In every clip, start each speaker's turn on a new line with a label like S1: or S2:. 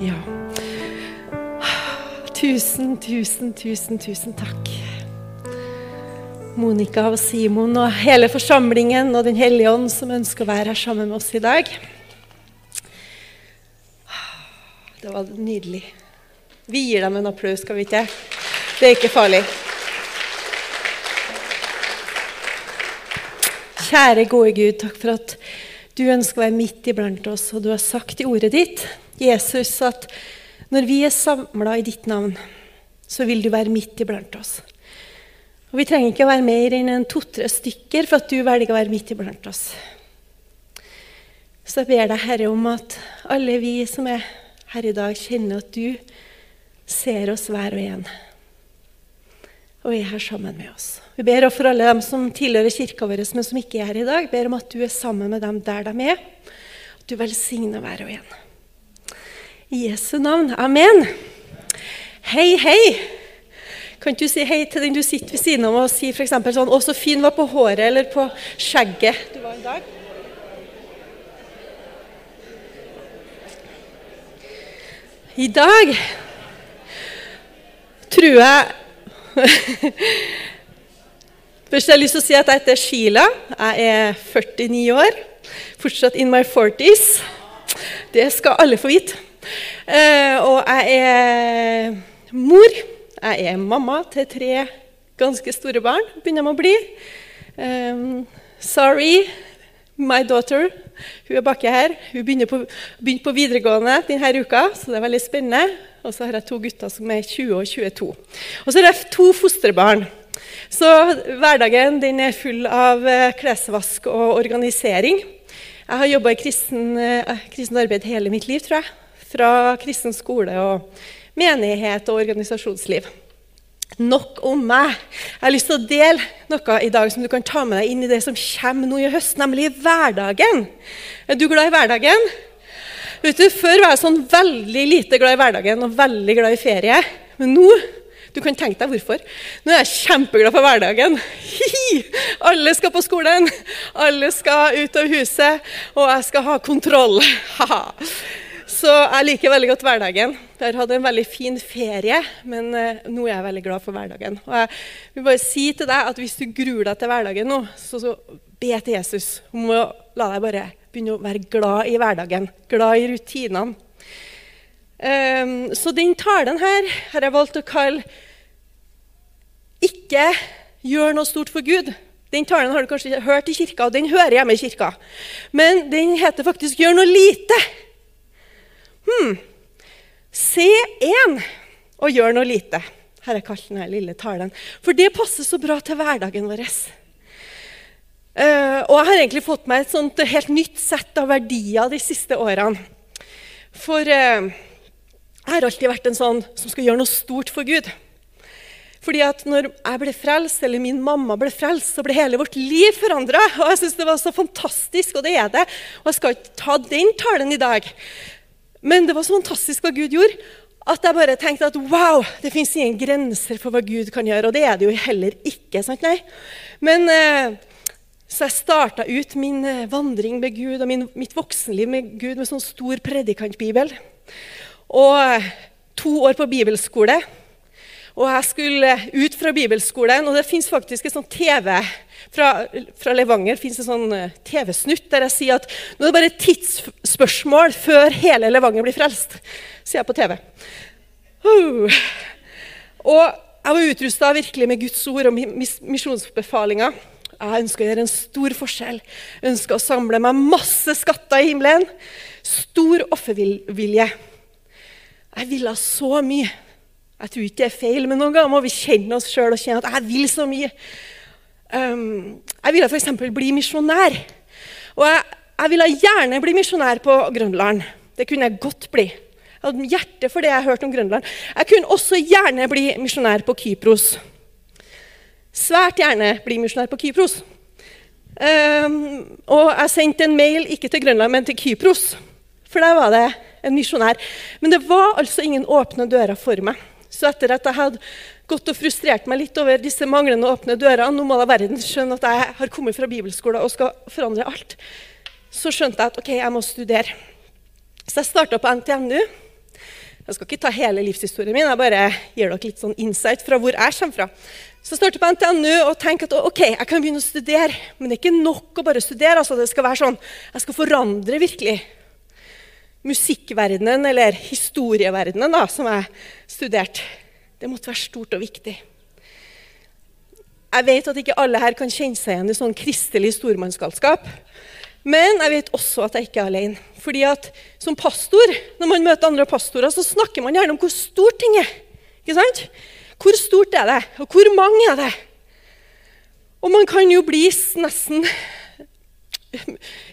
S1: Ja. Tusen, tusen, tusen, tusen takk. Monica og Simon og hele forsamlingen og Den hellige ånd som ønsker å være her sammen med oss i dag. Det var nydelig. Vi gir dem en applaus, skal vi ikke? Det er ikke farlig. Kjære, gode Gud, takk for at du ønsker å være midt iblant oss, og du har sagt i ordet ditt, Jesus, at når vi er samla i ditt navn, så vil du være midt iblant oss. Og Vi trenger ikke å være mer enn en to-tre stykker for at du velger å være midt iblant oss. Så jeg ber deg, Herre, om at alle vi som er her i dag, kjenner at du ser oss hver og en og er her sammen med oss. Vi ber også for alle dem som tilhører kirka vår, men som ikke er her i dag. ber om at du er sammen med dem der de er. At du velsigner hver og en. I Jesu navn. Amen. Hei, hei. Kan ikke du si hei til den du sitter ved siden av og si f.eks. sånn 'Å, så fin var på håret eller på skjegget du var i dag'? I dag tror jeg Først har jeg lyst til å si at jeg heter Sheila. Jeg er 49 år. Fortsatt in my 40s. Det skal alle få vite. Uh, og jeg er mor. Jeg er mamma til tre ganske store barn, begynner de å bli. Um, sorry, my daughter. Hun er baki her. Hun begynner på, begynner på videregående denne uka, så det er veldig spennende. Og så har jeg to gutter som er 20 og 22. Og så har jeg to fosterbarn. Så hverdagen er full av eh, klesvask og organisering. Jeg har jobba i kristen, eh, kristen, arbeid hele mitt liv, tror jeg. Fra kristen skole og menighet og organisasjonsliv. Nok om meg. Jeg har lyst til å dele noe i dag som du kan ta med deg inn i det som kommer nå i høst, nemlig hverdagen. Er du glad i hverdagen? Vet du, Før var jeg sånn veldig lite glad i hverdagen og veldig glad i ferie. Men nå du kan tenke deg hvorfor. Nå er jeg kjempeglad for hverdagen. Hihi! Alle skal på skolen, alle skal ut av huset, og jeg skal ha kontroll. Så jeg liker veldig godt hverdagen. Jeg har hatt en veldig fin ferie, men uh, nå er jeg veldig glad for hverdagen. Og jeg vil bare si til deg at Hvis du gruer deg til hverdagen nå, så, så be til Jesus om å la deg bare begynne å være glad i hverdagen, glad i rutinene. Um, så den talen her har jeg valgt å kalle 'Ikke gjør noe stort for Gud'. Den talen har du kanskje hørt i kirka, og den hører hjemme i kirka. Men den heter faktisk 'Gjør noe lite'. Hmm. Se én og gjør noe lite. Her har jeg kalt denne lille talen. For det passer så bra til hverdagen vår. Uh, og jeg har egentlig fått meg et sånt helt nytt sett av verdier de siste årene. For uh, jeg har alltid vært en sånn som skal gjøre noe stort for Gud. Fordi at når jeg ble frelst, eller min mamma ble frelst, så ble hele vårt liv forandra. Og jeg syns det var så fantastisk, og det er det. Og jeg skal ikke ta den talen i dag. Men det var så fantastisk hva Gud gjorde, at jeg bare tenkte at wow, det fins ingen grenser for hva Gud kan gjøre. Og det er det jo heller ikke. sant nei? Men... Uh, så jeg starta ut min eh, vandring med Gud og min, mitt voksenliv med Gud med sånn stor predikantbibel. Og eh, to år på bibelskole. Og jeg skulle ut fra bibelskolen, og det fins faktisk et sånt TV fra, fra Levanger fins en sånn eh, TV-snutt der jeg sier at nå er det bare et tidsspørsmål før hele Levanger blir frelst. Sier jeg på TV. Uh. Og jeg var utrusta virkelig med Guds ord og misjonsbefalinger. Jeg ønsker å gjøre en stor forskjell. Jeg ønsker å samle meg masse skatter i himmelen. Stor offervilje. Jeg ville så mye. Jeg tror ikke det er feil, men noen ganger må vi kjenne oss sjøl og kjenne at jeg vil så mye. Um, jeg ville f.eks. bli misjonær. Og jeg, jeg ville gjerne bli misjonær på Grønland. Det kunne jeg godt bli. Jeg hadde hjerte for det jeg hørte om Grønland. Jeg kunne også gjerne bli misjonær på Kypros svært gjerne bli misjonær på Kypros. Um, og jeg sendte en mail ikke til Grønland, men til Kypros. For der var det en misjonær. Men det var altså ingen åpne dører for meg. Så etter at jeg hadde gått og frustrert meg litt over disse manglende åpne dørene, nå må da verden skjønne at jeg har kommet fra bibelskolen og skal forandre alt, så skjønte jeg at ok, jeg må studere. Så jeg starta på NTNU. Jeg skal ikke ta hele livshistorien min, jeg bare gir dere litt sånn insight fra hvor jeg kommer fra. Så jeg starter på NTNU og tenker at ok, jeg kan begynne å studere. Men det er ikke nok å bare studere. altså det skal være sånn, Jeg skal forandre virkelig musikkverdenen, eller historieverdenen, da, som jeg studerte. Det måtte være stort og viktig. Jeg vet at ikke alle her kan kjenne seg igjen i sånn kristelig stormannsgalskap. Men jeg vet også at jeg ikke er alene. Fordi at som pastor, når man møter andre pastorer, så snakker man gjerne om hvor stort ting er. Ikke sant? Hvor stort er det, og hvor mange er det? Og man kan jo bli nesten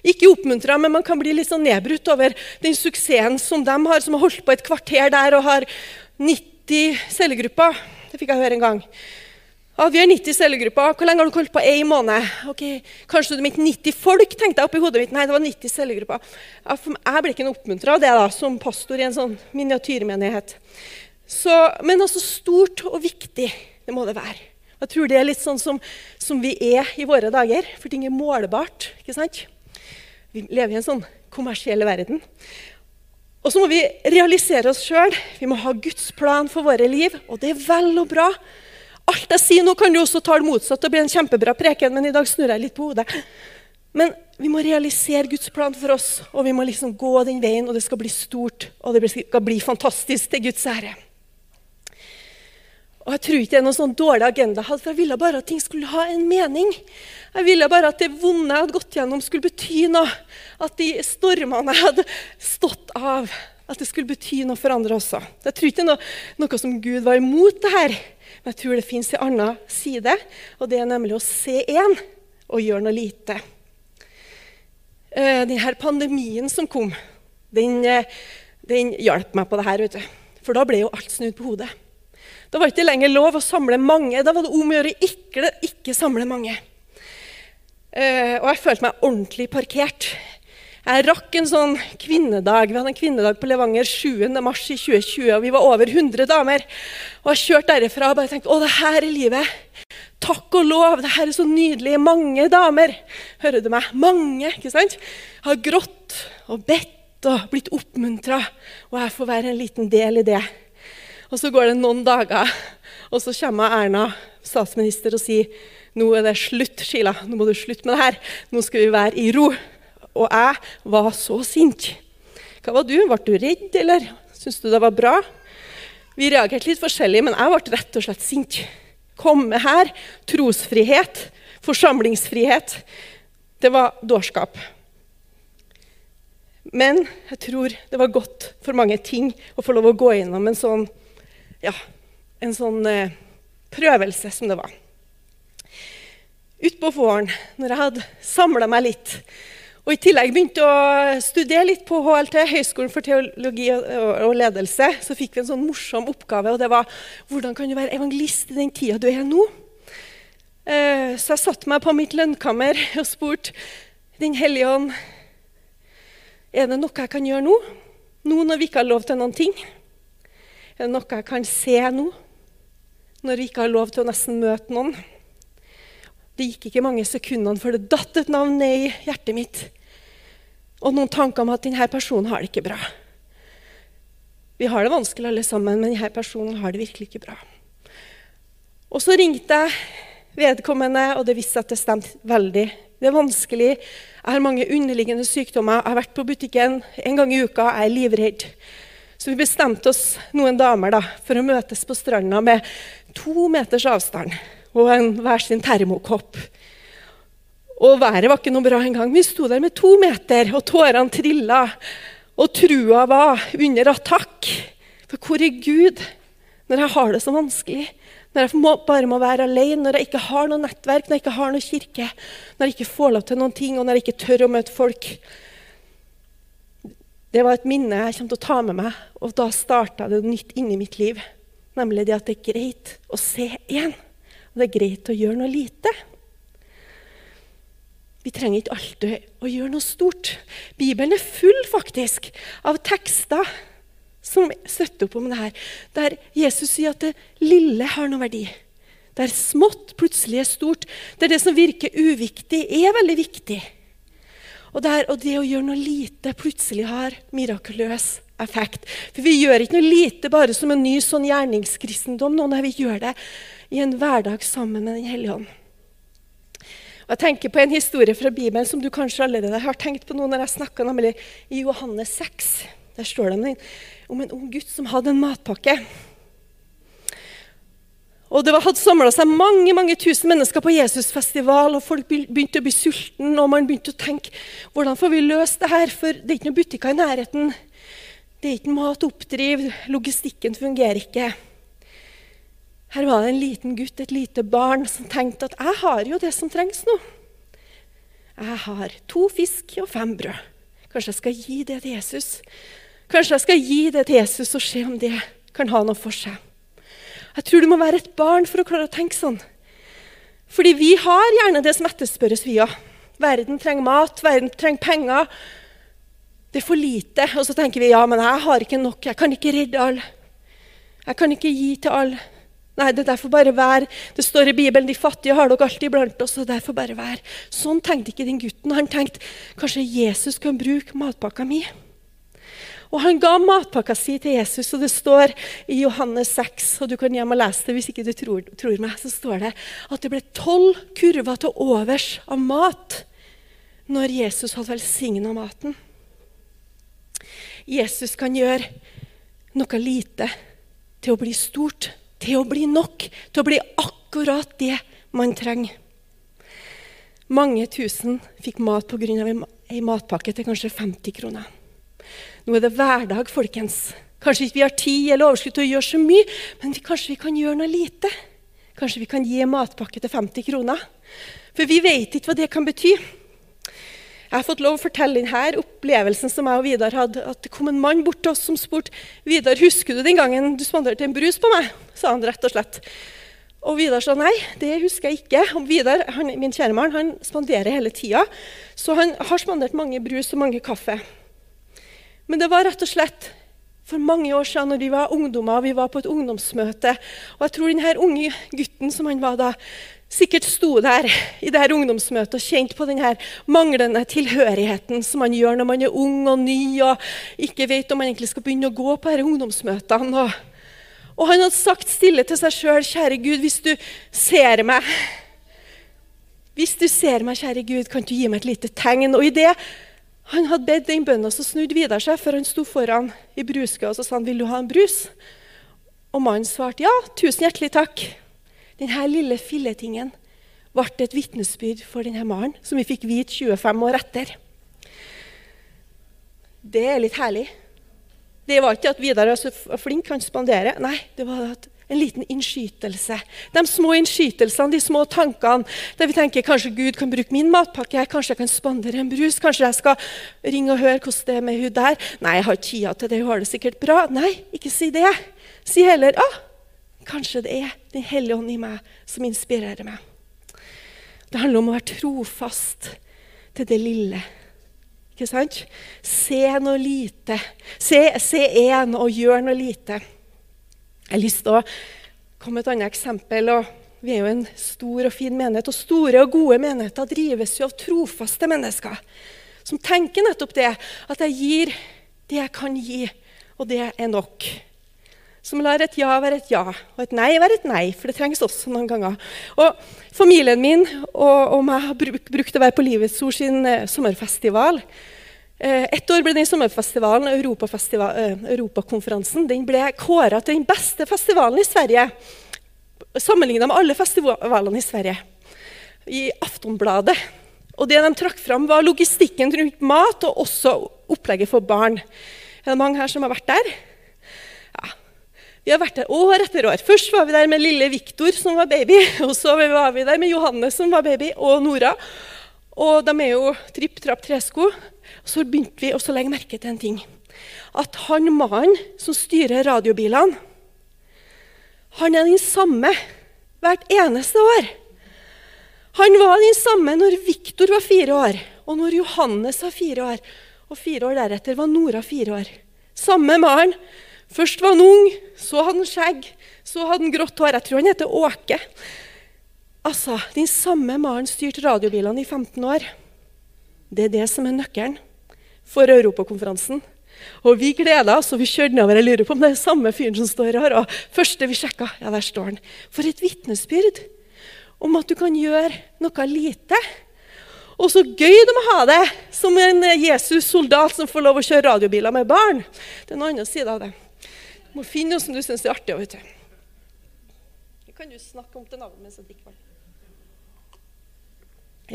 S1: ikke oppmuntra, men man kan bli litt sånn nedbrutt over den suksessen som de har, som har holdt på et kvarter der og har 90 cellegrupper. Det fikk jeg høre en gang. Ja, vi har 90 cellegrupper. Hvor lenge har du holdt på? Én måned. Ok, Kanskje du mente 90 folk? tenkte jeg oppi hodet mitt. Nei, det var 90 cellegrupper. Ja, jeg ble ikke noe oppmuntra av det da, som pastor i en sånn miniatyrmenighet. Så, men altså stort og viktig, det må det være. Jeg tror det er litt sånn som, som, vi er i våre dager, for ting er målbart. ikke sant? Vi lever i en sånn kommersiell verden. Og så må vi realisere oss sjøl. Vi må ha Guds plan for våre liv, og det er vel og bra. Alt jeg sier nå, kan du også ta det motsatt og bli en kjempebra preken, men i dag snur jeg litt på hodet. Men vi må realisere Guds plan for oss, og vi må liksom gå den veien, og det skal bli stort og det skal bli fantastisk til Guds ære. Og Jeg tror ikke det er noen sånn dårlig agenda, jeg hadde, for jeg ville bare at ting skulle ha en mening. Jeg ville bare at det vonde jeg hadde gått gjennom, skulle bety noe. At de stormene jeg hadde stått av, at det skulle bety noe for andre også. Jeg tror ikke det er noe, noe som Gud var imot det her. Men jeg tror det fins en annen side, og det er nemlig å se én og gjøre noe lite. Den denne pandemien som kom, den, eh, den hjalp meg på det her. vet du. For da ble jo alt snudd på hodet. Da var det ikke lenger lov å samle mange. Da var det om å gjøre ikke, ikke samle mange. Uh, og jeg følte meg ordentlig parkert. Jeg rakk en sånn kvinnedag. Vi hadde en kvinnedag på Levanger 7. mars i 2020, og vi var over 100 damer. Og jeg kjørte derifra og bare tenkte å, det her er livet. Takk og lov, det her er så nydelig. Mange damer. Hører du meg? Mange. ikke sant? Har grått og bedt og blitt oppmuntra. Og jeg får være en liten del i det. Og så går det noen dager, og så kommer Erna, statsminister, og sier nå er det slutt, Sheila. Nå må du slutte med det her. Nå skal vi være i ro. Og jeg var så sint. Hva var du? Ble du redd, eller syntes du det var bra? Vi reagerte litt forskjellig, men jeg ble rett og slett sint. Komme her, trosfrihet, forsamlingsfrihet. Det var dårskap. Men jeg tror det var godt for mange ting å få lov å gå gjennom en sånn, ja, en sånn eh, prøvelse som det var. Utpå våren, når jeg hadde samla meg litt og I tillegg begynte å studere litt på HLT, Høgskolen for teologi og ledelse. Så fikk vi en sånn morsom oppgave, og det var hvordan kan du være evangelist i den tida du er nå? Eh, så jeg satte meg på mitt lønnkammer og spurte Den hellige ånd Er det noe jeg kan gjøre nå? Nå når vi ikke har lov til noen ting? Er det noe jeg kan se nå? Når vi ikke har lov til å nesten møte noen? Det gikk ikke mange sekundene før det datt et navn ned i hjertet mitt. Og noen tanker om at denne personen har det ikke bra. Vi har det vanskelig alle sammen, men denne personen har det virkelig ikke bra. Og så ringte jeg vedkommende, og det viste seg at det stemte veldig. Det er vanskelig. Jeg har mange underliggende sykdommer. Jeg har vært på butikken en gang i uka. Jeg er livredd. Så vi bestemte oss, noen damer, da, for å møtes på stranda med to meters avstand og en hver sin termokopp. Og været var ikke noe bra engang. Vi sto der med to meter, og tårene trilla. Og trua var under attakk. For hvor er Gud når jeg har det så vanskelig? Når jeg må, bare må være alene, når jeg ikke har noe nettverk, når jeg ikke har noe kirke, når jeg ikke får lov til noen ting, og når jeg ikke tør å møte folk. Det var et minne jeg kommer til å ta med meg, og da starta det nytt inni mitt liv. Nemlig det at det er greit å se én. Og det er greit å gjøre noe lite. Vi trenger ikke alltid å gjøre noe stort. Bibelen er full faktisk av tekster som støtter opp om det her. Der Jesus sier at det lille har noe verdi. Der smått plutselig er stort. Der det som virker uviktig, er veldig viktig. Og, der, og det å gjøre noe lite plutselig har mirakuløs effekt. For vi gjør ikke noe lite bare som en ny sånn gjerningskristendom. Nei, vi gjør det i en hverdag sammen med Den hellige ånd. Og jeg tenker på en historie fra Bibelen som du kanskje allerede har tenkt på nå når jeg snakka, nemlig i Johannes 6. Der står det om en ung gutt som hadde en matpakke. Og Det hadde samla seg mange mange tusen mennesker på Jesusfestival, og folk begynte å bli sultne, og man begynte å tenke hvordan får vi løst det her, for det er ikke noen butikker i nærheten. Det er ikke mat å oppdrive, logistikken fungerer ikke. Her var det en liten gutt, et lite barn, som tenkte at jeg har jo det som trengs nå. Jeg har to fisk og fem brød. Kanskje jeg skal gi det til Jesus? Kanskje jeg skal gi det til Jesus og se om det kan ha noe for seg? Jeg tror du må være et barn for å klare å tenke sånn. Fordi vi har gjerne det som etterspørres, vi òg. Verden trenger mat, verden trenger penger. Det er for lite. Og så tenker vi ja, men jeg har ikke nok. Jeg kan ikke redde alle. Jeg kan ikke gi til alle. Nei, det er derfor bare vær. Det står i Bibelen de fattige har dere alltid blant oss. og derfor bare vær. Sånn tenkte ikke den gutten. Han tenkte kanskje Jesus kan bruke matpakka mi. Og han ga matpakka si til Jesus, og det står i Johannes 6, og du kan hjem og lese det hvis ikke du tror, tror meg, så står det at det ble tolv kurver til overs av mat når Jesus hadde velsigna maten. Jesus kan gjøre noe lite til å bli stort, til å bli nok, til å bli akkurat det man trenger. Mange tusen fikk mat pga. ei matpakke til kanskje 50 kroner. Nå er det hverdag, folkens. Kanskje ikke vi har tid eller overskudd til å gjøre så mye, men vi, kanskje vi kan gjøre noe lite. Kanskje vi kan gi en matpakke til 50 kroner. For vi vet ikke hva det kan bety. Jeg har fått lov å fortelle denne opplevelsen som jeg og Vidar hadde. At det kom en mann bort til oss som spurte Vidar, husker du den gangen du spanderte en brus på meg. sa han rett og slett. Og Vidar sa nei, det husker jeg ikke. Og Vidar, han, min kjære mann, han spanderer hele tida. Så han har spandert mange brus og mange kaffe. Men det var rett og slett for mange år siden når vi var ungdommer og vi var på et ungdomsmøte. Og jeg tror denne unge gutten som han var da, sikkert sto der i det her ungdomsmøtet og kjente på den manglende tilhørigheten som man gjør når man er ung og ny og ikke vet om man egentlig skal begynne å gå på disse ungdomsmøtene. Og, og han hadde sagt stille til seg sjøl, kjære Gud, hvis du ser meg Hvis du ser meg, kjære Gud, kan du gi meg et lite tegn? Og i det han hadde bedt den bønnen, så snudde Vidar seg før han sto foran i bruska og så sa han, vil du ha en brus. Og mannen svarte ja, tusen hjertelig takk. Denne lille filletingen ble et vitnesbyrd for denne mannen, som vi fikk vite 25 år etter. Det er litt herlig. Det var ikke at Vidar var så flink, han spanderer. Nei, det var at en liten innskytelse. De små innskytelsene, de små tankene der vi tenker kanskje Gud kan bruke min matpakke, kanskje jeg kan spandere en brus, kanskje jeg skal ringe og høre hvordan det er med hun der. Nei, jeg har tida til det, hun har det sikkert bra. Nei, ikke si det. Si heller ah, kanskje det er Den hellige ånd i meg som inspirerer meg. Det handler om å være trofast til det lille. Ikke sant? Se noe lite. Se én og gjør noe lite. Jeg har lyst til å komme med et annet eksempel. Vi er jo en stor og fin menighet, og store og gode menigheter drives jo av trofaste mennesker. Som tenker nettopp det, at jeg gir det jeg kan gi, og det er nok. Som lar et ja være et ja, og et nei være et nei. For det trengs også noen ganger. Og Familien min og, og meg har brukt å være på Livets Ord sin eh, sommerfestival. Eh, et år ble den sommerfestivalen, eh, Europakonferansen, den ble kåra til den beste festivalen i Sverige. Sammenligna med alle festivalene i Sverige. I Aftonbladet. Og det de trakk fram, var logistikken rundt mat og også opplegget for barn. Er det mange her som har vært der? Ja. Vi har vært der år etter år. Først var vi der med lille Viktor, som var baby. Og så var vi der med Johanne, som var baby, og Nora. Og de er jo tripp trapp tresko. Så begynte vi å legge merke til en ting. At han mannen som styrer radiobilene, han er den samme hvert eneste år. Han var den samme når Viktor var fire år, og når Johannes var fire år. Og fire år deretter var Nora fire år. Samme mannen. Først var han ung, så hadde han skjegg, så hadde han grått hår. Jeg tror han heter Åke. Altså, Den samme mannen styrte radiobilene i 15 år. Det er det som er nøkkelen for Europakonferansen. Og vi gleda oss, og vi kjørte nedover. Jeg lurer på om det er samme fyren som står her. Og første vi sjekka, ja, der står han. For et vitnesbyrd om at du kan gjøre noe lite. Og så gøy de må ha det som en Jesus-soldat som får lov å kjøre radiobiler med barn. Det er en annen side av det. Du må finne noe som du syns er artig. vet du. Kan du snakke om til navnet mens jeg.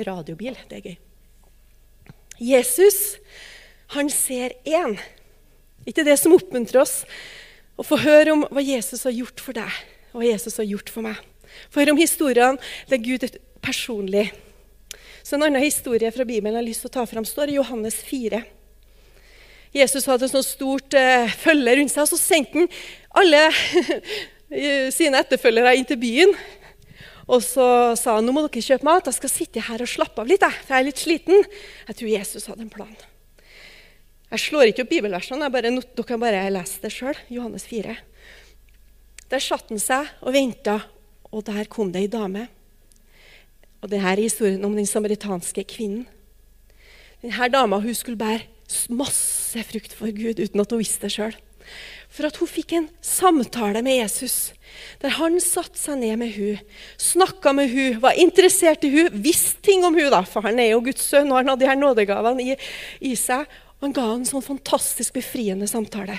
S1: Radiobil, det er gøy. Jesus, han ser én. Ikke det som oppmuntrer oss å få høre om hva Jesus har gjort for deg, og hva Jesus har gjort for meg. Få høre om historiene der Gud er personlig. Så En annen historie fra Bibelen jeg har lyst til å ta fram, står i Johannes 4. Jesus hadde et stort uh, følge rundt seg, og så sendte han alle sine etterfølgere inn til byen. Og så sa han nå må dere kjøpe mat, jeg skal sitte her og slappe av litt. Jeg, for jeg er litt sliten. Jeg tror Jesus hadde en plan. Jeg slår ikke opp bibelversene, dere kan bare lese det sjøl. Johannes 4. Der satte han seg og venta, og der kom det ei dame. Og det her er historien om den samaritanske kvinnen. Denne dama hun skulle bære masse frukt for Gud uten at hun visste det sjøl. For at hun fikk en samtale med Jesus, der han satte seg ned med hun, snakka med hun, var interessert i hun, visste ting om hun da, for han er jo Guds sønn, og han hadde de her nådegavene i, i seg. Og han ga en sånn fantastisk befriende samtale.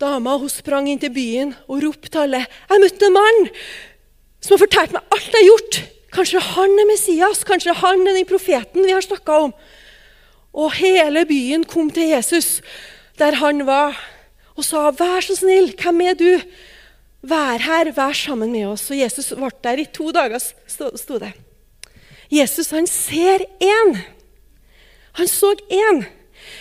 S1: Dama hun sprang inn til byen og ropte alle. 'Jeg møtte en mann som har fortalt meg alt jeg har gjort.' Kanskje han er Messias? Kanskje han er den profeten vi har snakka om? Og hele byen kom til Jesus der han var, og sa, 'Vær så snill, hvem er du?' 'Vær her, vær sammen med oss.' Og Jesus ble der i to dager, sto det. Jesus han ser én. Han så én.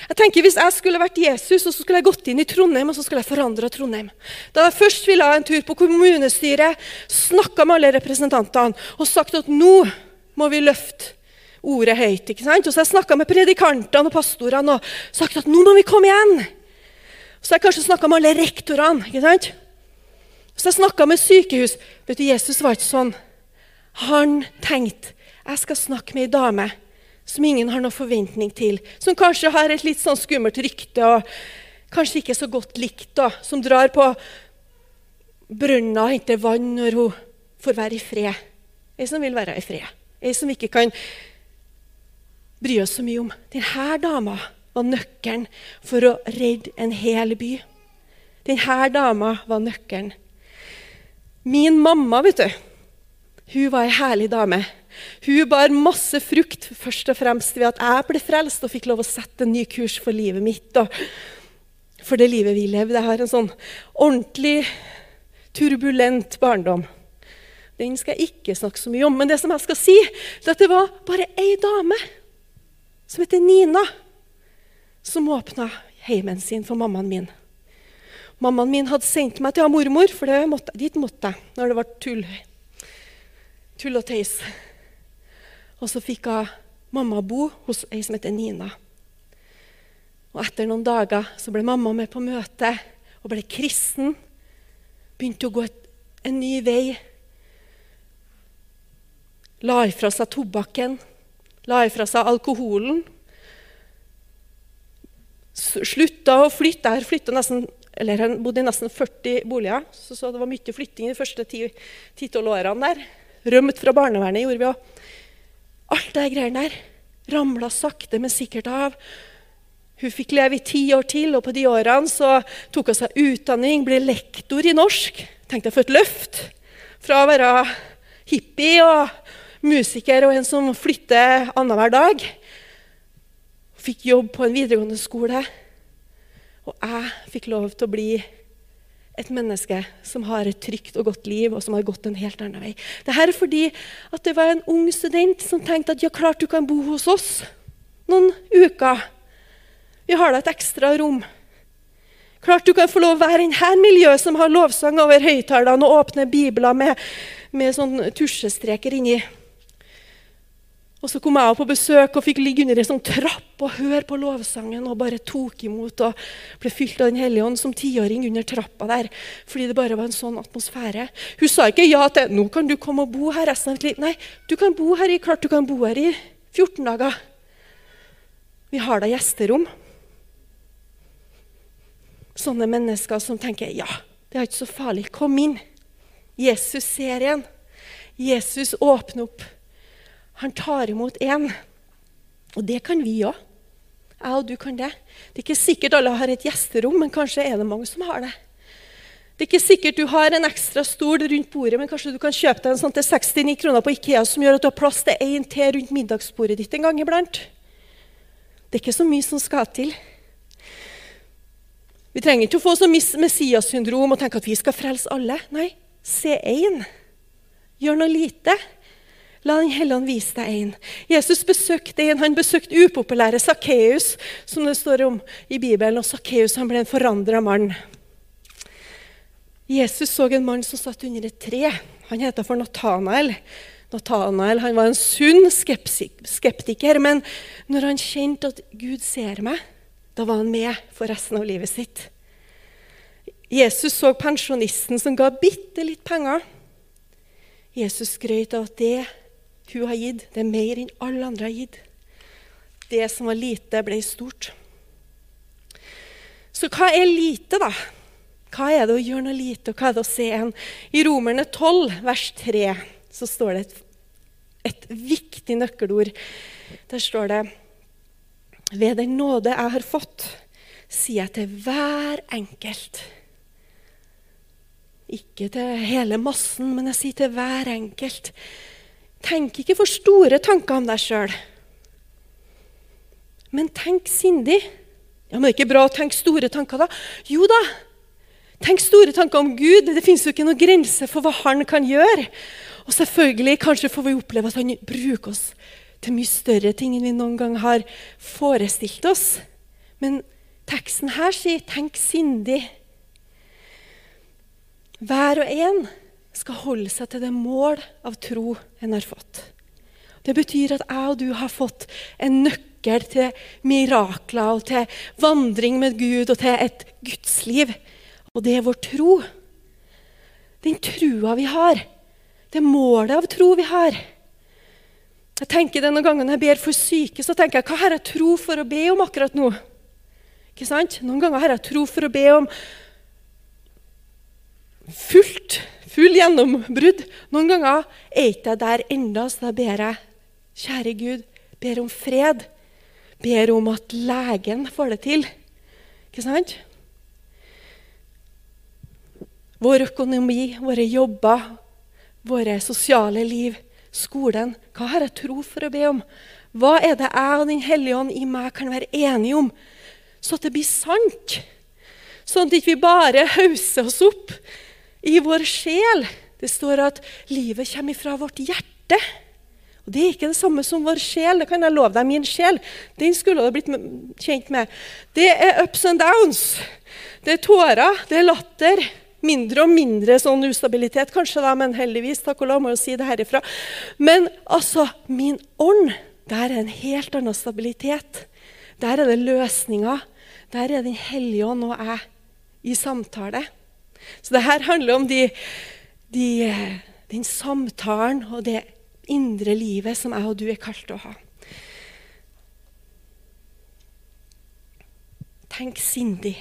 S1: Jeg tenker Hvis jeg skulle vært Jesus og så skulle jeg gått inn i Trondheim og så skulle jeg forandra Trondheim Da jeg først ville ha en tur på kommunestyret, snakka med alle representantene og sagt at nå må vi løfte ordet høyt. ikke sant? Og så har jeg snakka med predikantene og pastorene og sagt at nå må vi komme igjen. Så jeg kanskje snakka med alle rektorene. ikke sant? Så jeg snakka med sykehus. Vet du, Jesus var ikke sånn. Han tenkte jeg skal snakke med ei dame som ingen har noen forventning til. Som kanskje har et litt sånn skummelt rykte og kanskje ikke så godt likt. Da, som drar på brønna og henter vann når hun får være i fred. Ei som vil være i fred. Ei som ikke kan bry oss så mye om. Denne dama var nøkkelen for å redde en hel by. Denne dama var nøkkelen. Min mamma, vet du, hun var ei herlig dame. Hun bar masse frukt, først og fremst ved at jeg ble frelst og fikk lov å sette en ny kurs for livet mitt. Og for det livet vi levde. Jeg har en sånn ordentlig turbulent barndom. Den skal jeg ikke snakke så mye om. Men det som jeg skal si, er at det var bare ei dame som heter Nina, som åpna heimen sin for mammaen min. Mammaen min hadde sendt meg til ja, mormor, for måtte, dit måtte jeg når det var tull, tull og tøys. Og så fikk hun mamma bo hos ei som heter Nina. Og etter noen dager så ble mamma med på møte og ble kristen. Begynte å gå et, en ny vei. La ifra seg tobakken, la ifra seg alkoholen. Slutta å flytte. Jeg flytta nesten eller Han bodde i nesten 40 boliger, så, så det var mye flytting de første 10-12 årene der. Rømt fra barnevernet gjorde vi òg. Alt det greiene der ramla sakte, men sikkert av. Hun fikk leve i ti år til, og på de årene så tok hun seg utdanning, ble lektor i norsk. Tenkte jeg for et løft fra å være hippie og musiker og en som flytter annenhver dag. Fikk jobb på en videregående skole. Og jeg fikk lov til å bli et menneske som har et trygt og godt liv, og som har gått en helt annen vei. Dette er fordi at det var en ung student som tenkte at ja, klart du kan bo hos oss noen uker. Vi har da et ekstra rom. Klart du kan få lov å være i dette miljøet som har lovsang over høyttalerne og åpne bibler med, med sånn tusjestreker inni. Og Så kom jeg på besøk og fikk ligge under ei sånn trapp og høre på lovsangen og bare tok imot og ble fylt av Den hellige ånd som tiåring under trappa der. Fordi det bare var en sånn atmosfære. Hun sa ikke ja til 'nå kan du komme og bo her resten av ditt liv'. Nei, du kan bo her i, klart du kan bo her i 14 dager. Vi har da gjesterom. sånne mennesker som tenker ja, det er ikke så farlig. Kom inn. Jesus ser igjen. Jesus åpner opp. Han tar imot én. Og det kan vi òg. Jeg og du kan det. Det er ikke sikkert alle har et gjesterom, men kanskje er det mange som har det. Det er ikke sikkert du har en ekstra stol rundt bordet, men kanskje du kan kjøpe deg en sånn til 69 kroner på Ikea som gjør at du har plass til én til rundt middagsbordet ditt en gang iblant. Det er ikke så mye som skal til. Vi trenger ikke å få så Messias-syndrom og tenke at vi skal frelse alle. Nei, se én. Gjør noe lite. La Den hellige ånd vise deg en. Jesus besøkte en. Han besøkte upopulære Sakkeus, som det står om i Bibelen. Og Sakkeus ble en forandra mann. Jesus så en mann som satt under et tre. Han heter for Natanael. Nathanael han var en sunn skeptiker, men når han kjente at Gud ser meg, da var han med for resten av livet sitt. Jesus så pensjonisten som ga bitte litt penger. Jesus skrøt av at det hun har gitt, det er mer enn alle andre har gitt. Det som var lite, ble stort. Så hva er lite, da? Hva er det å gjøre noe lite, og hva er det å se en? I Romerne 12, vers 3, så står det et, et viktig nøkkelord. Der står det ved den nåde jeg har fått, sier jeg til hver enkelt. Ikke til hele massen, men jeg sier til hver enkelt. Tenk ikke for store tanker om deg sjøl. Men tenk sindig. Ja, men det er ikke bra å tenke store tanker, da? Jo da. Tenk store tanker om Gud. Det fins jo ikke noen grense for hva han kan gjøre. Og selvfølgelig, kanskje får vi oppleve at han bruker oss til mye større ting enn vi noen gang har forestilt oss. Men teksten her sier 'tenk sindig'. Hver og en skal holde seg til det mål av tro en har fått. Det betyr at jeg og du har fått en nøkkel til mirakler og til vandring med Gud og til et gudsliv. Og det er vår tro. Den trua vi har. Det målet av tro vi har. Jeg tenker det Noen ganger når jeg ber for syke, så tenker jeg hva har jeg tro for å be om akkurat nå? Ikke sant? Noen ganger har jeg tro for å be om fullt, full gjennombrudd. Noen ganger er ikke der enda, så da ber jeg, kjære Gud, ber om fred. Ber om at legen får det til. Ikke sant? Vår økonomi, våre jobber, våre sosiale liv skolen. Hva har jeg tro for å be om? Hva er det jeg og Den hellige ånd i meg kan være enige om, så at det blir sant? Sånn at vi ikke bare hauser oss opp i vår sjel. Det står at livet kommer fra vårt hjerte. Og Det er ikke det samme som vår sjel. Det kan jeg love deg. Min sjel den skulle du blitt kjent med. Det er ups and downs. Det er tårer, det er latter, Mindre og mindre sånn ustabilitet, kanskje, da, men heldigvis. takk og lov, må jo si det herifra. Men altså, min ånd, der er en helt annen stabilitet. Der er det løsninger. Der er Den hellige ånd og jeg i samtale. Så det her handler om de, de, den samtalen og det indre livet som jeg og du er kalt til å ha. Tenk sindig.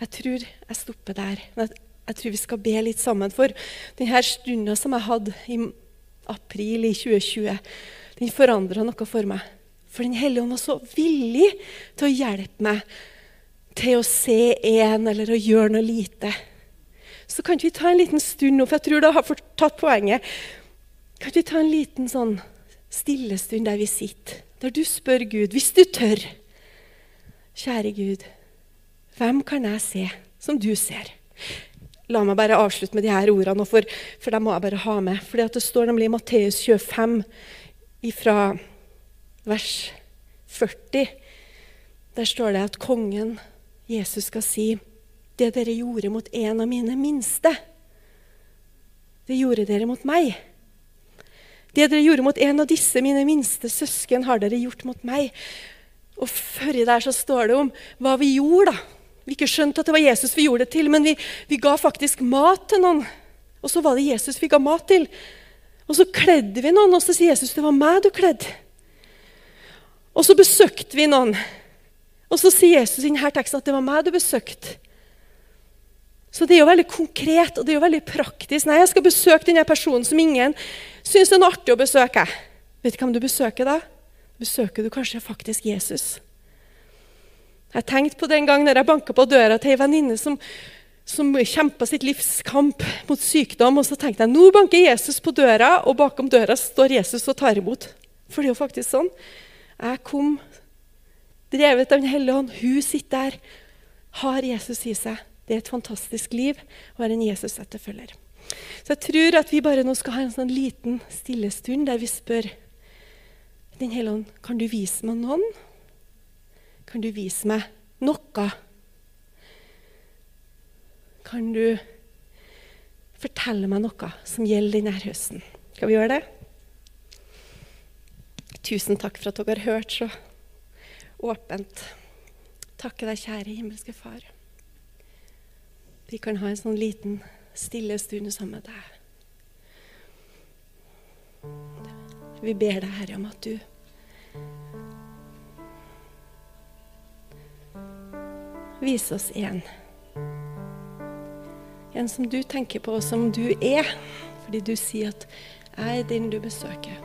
S1: Jeg tror jeg stopper der. Jeg tror vi skal be litt sammen. For denne stunda som jeg hadde i april i 2020, den forandra noe for meg. For Den hellige ånd var så villig til å hjelpe meg til å se en eller å gjøre noe lite. Så kan vi ta en liten stund nå, for jeg tror du har fått tatt poenget. Kan vi ta en liten sånn stillestund der vi sitter, der du spør Gud, hvis du tør Kjære Gud, hvem kan jeg se som du ser? La meg bare avslutte med de her ordene, for, for dem må jeg bare ha med. For det står nemlig i Matteus 25 fra vers 40. Der står det at kongen, Jesus, skal si det dere gjorde mot en av mine minste, det gjorde dere mot meg. Det dere gjorde mot en av disse mine minste søsken, har dere gjort mot meg. Og førri der så står det om hva vi gjorde, da vi ikke skjønte at det var Jesus vi gjorde det til, men vi, vi ga faktisk mat til noen. Og så var det Jesus vi ga mat til. Og så kledde vi noen, og så sier Jesus det var meg du kledde. Og så besøkte vi noen. Og så sier Jesus i denne teksten at det var meg du besøkte. Så det er jo veldig konkret og det er jo veldig praktisk. Nei, jeg skal besøke denne personen som ingen syns er noe artig å besøke. Vet du hvem du besøker da? Besøker du kanskje faktisk Jesus? Jeg tenkte på den gang når jeg banka på døra til ei venninne som, som kjempa sitt livs kamp mot sykdom. Og så tenkte jeg nå banker Jesus på døra, og bakom døra står Jesus og tar imot. For det er jo faktisk sånn. Jeg kom drevet av Den hellige hånd. Hun sitter der, har Jesus i seg. Det er et fantastisk liv å være en Jesus-etterfølger. Så jeg tror at vi bare nå skal ha en sånn liten stillestund der vi spør Den hellige ånd, kan du vise meg noen? Kan du vise meg noe? Kan du fortelle meg noe som gjelder denne høsten? Skal vi gjøre det? Tusen takk for at dere har hørt så åpent. Takke deg, kjære himmelske Far. Vi kan ha en sånn liten, stille stund sammen med deg. Vi ber deg, Herre, om at du viser oss en. En som du tenker på, og som du er, fordi du sier at 'jeg er den du besøker'.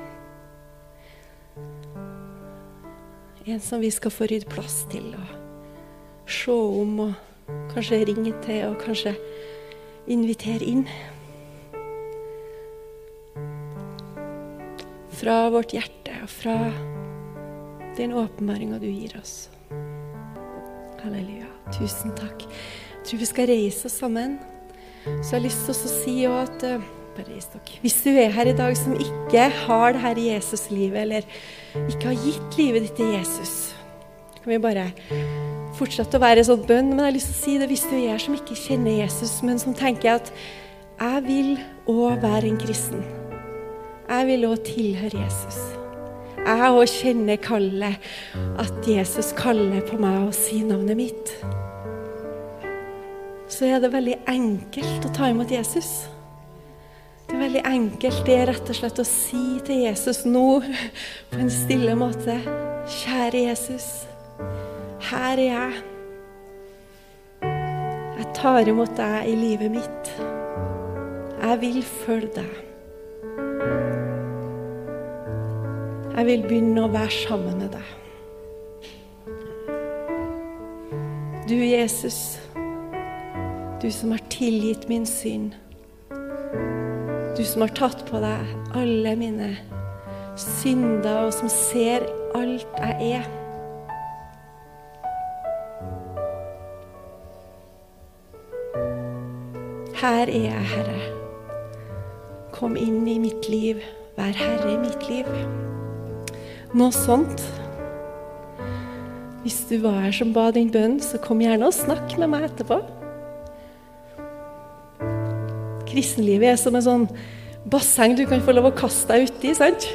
S1: En som vi skal få rydde plass til og se om og kanskje ringe til og kanskje invitere inn. Fra vårt hjerte og fra den åpenbaringa du gir oss. Halleluja. Tusen takk. Jeg tror vi skal reise oss sammen. Så jeg har lyst til å si at dere. Hvis du er her i dag som ikke har det her i Jesuslivet eller ikke har gitt livet ditt til Jesus, kan vi bare fortsette å være sånn bønn. Men jeg har lyst til å si det hvis du er som ikke kjenner Jesus, men som tenker at jeg vil òg være en kristen. Jeg vil òg tilhøre Jesus. Jeg òg kjenner kallet, at Jesus kaller på meg og sier navnet mitt. Så er det veldig enkelt å ta imot Jesus. Det er veldig enkelt. Det er rett og slett å si til Jesus nå på en stille måte Kjære Jesus, her er jeg. Jeg tar imot deg i livet mitt. Jeg vil følge deg. Jeg vil begynne å være sammen med deg. Du, Jesus, du som har tilgitt min synd. Du som har tatt på deg alle mine synder, og som ser alt jeg er. Her er jeg, Herre. Kom inn i mitt liv. Vær herre i mitt liv. Noe sånt. Hvis du var her som ba din bønn, så kom gjerne og snakk med meg etterpå. Kristenlivet er som en sånn basseng du kan få lov å kaste deg uti. sant?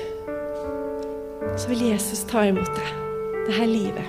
S1: Så vil Jesus ta imot deg, det her livet.